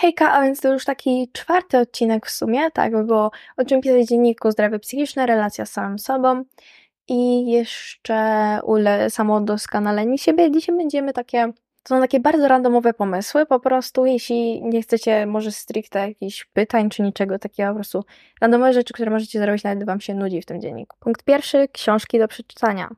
Hejka, a więc to już taki czwarty odcinek w sumie, tak, bo o czym pisać w dzienniku zdrowie psychiczne, relacja z samym sobą i jeszcze ule samodoskonalenie siebie. Dzisiaj będziemy takie, to są takie bardzo randomowe pomysły, po prostu jeśli nie chcecie może stricte jakichś pytań czy niczego takiego, po prostu randomowe rzeczy, które możecie zrobić nawet wam się nudzi w tym dzienniku. Punkt pierwszy, książki do przeczytania.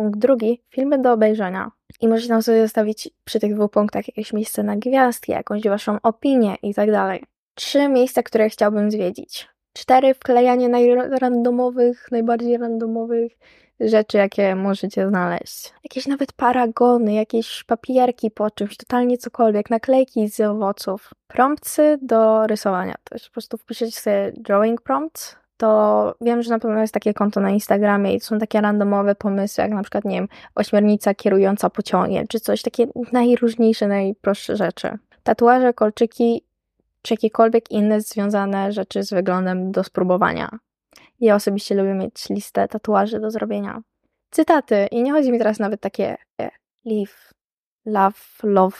Punkt drugi, filmy do obejrzenia. I możecie tam sobie zostawić przy tych dwóch punktach jakieś miejsce na gwiazdki, jakąś waszą opinię i tak dalej. Trzy miejsca, które chciałbym zwiedzić. Cztery, wklejanie najrandomowych, najbardziej randomowych rzeczy, jakie możecie znaleźć. Jakieś nawet paragony, jakieś papierki po czymś, totalnie cokolwiek, naklejki z owoców. Promptsy do rysowania. Jest po prostu wpiszecie sobie drawing prompts to wiem, że na pewno jest takie konto na Instagramie i to są takie randomowe pomysły, jak na przykład, nie wiem, ośmiornica kierująca pociągiem, czy coś, takie najróżniejsze, najprostsze rzeczy. Tatuaże, kolczyki, czy jakiekolwiek inne związane rzeczy z wyglądem do spróbowania. Ja osobiście lubię mieć listę tatuaży do zrobienia. Cytaty. I nie chodzi mi teraz nawet takie e, live, love, love,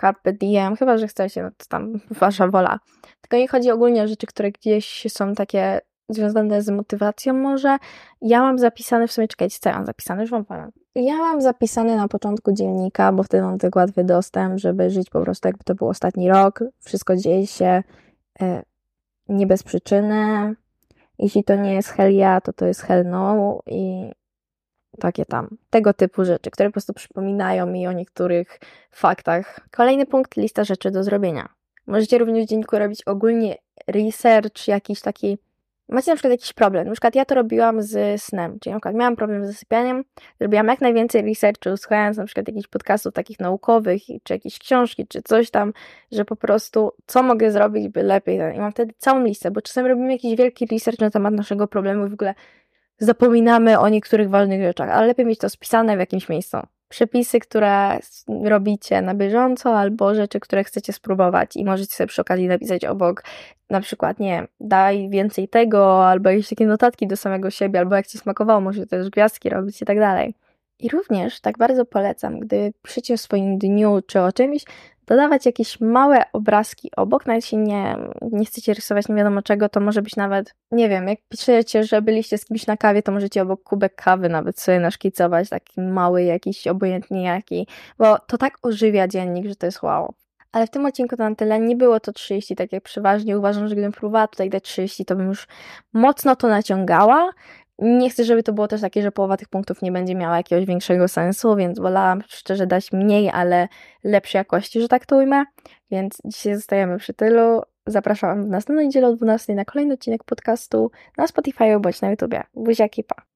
carpe diem, chyba, że chcecie, no to tam wasza wola. Tylko nie chodzi ogólnie o rzeczy, które gdzieś są takie związane z motywacją może. Ja mam zapisane, w sumie czekajcie, co ja mam zapisane, już wam powiem. Ja mam zapisane na początku dziennika, bo wtedy mam tak łatwy dostęp, żeby żyć po prostu jakby to był ostatni rok. Wszystko dzieje się e, nie bez przyczyny. Jeśli to nie jest hell yeah, to to jest hell no i takie tam, tego typu rzeczy, które po prostu przypominają mi o niektórych faktach. Kolejny punkt, lista rzeczy do zrobienia. Możecie również w dzienniku robić ogólnie research, jakiś taki macie na przykład jakiś problem, na przykład ja to robiłam z snem, czyli na przykład miałam problem z zasypianiem, zrobiłam jak najwięcej researchu, słuchając na przykład jakichś podcastów takich naukowych, czy jakieś książki, czy coś tam, że po prostu co mogę zrobić, by lepiej, i mam wtedy całą listę, bo czasem robimy jakiś wielki research na temat naszego problemu i w ogóle zapominamy o niektórych ważnych rzeczach, ale lepiej mieć to spisane w jakimś miejscu przepisy, które robicie na bieżąco, albo rzeczy, które chcecie spróbować i możecie sobie przy okazji napisać obok, na przykład, nie daj więcej tego, albo jakieś takie notatki do samego siebie, albo jak ci smakowało, możecie też gwiazdki robić i tak dalej. I również tak bardzo polecam, gdy piszecie o swoim dniu czy o czymś, dodawać jakieś małe obrazki obok, nawet jeśli nie, nie chcecie rysować nie wiadomo czego, to może być nawet, nie wiem, jak piszecie, że byliście z kimś na kawie, to możecie obok kubek kawy nawet sobie naszkicować, taki mały jakiś, obojętnie jaki, bo to tak ożywia dziennik, że to jest wow. Ale w tym odcinku to na tyle. Nie było to 30, tak jak przeważnie. Uważam, że gdybym próbowała tutaj dać 30, to bym już mocno to naciągała, nie chcę, żeby to było też takie, że połowa tych punktów nie będzie miała jakiegoś większego sensu, więc wolałam szczerze dać mniej, ale lepszej jakości, że tak to ujmę. Więc dzisiaj zostajemy przy tylu. Zapraszam w następną niedzielę o 12 na kolejny odcinek podcastu na Spotify bądź na YouTubie. Buziaki, pa!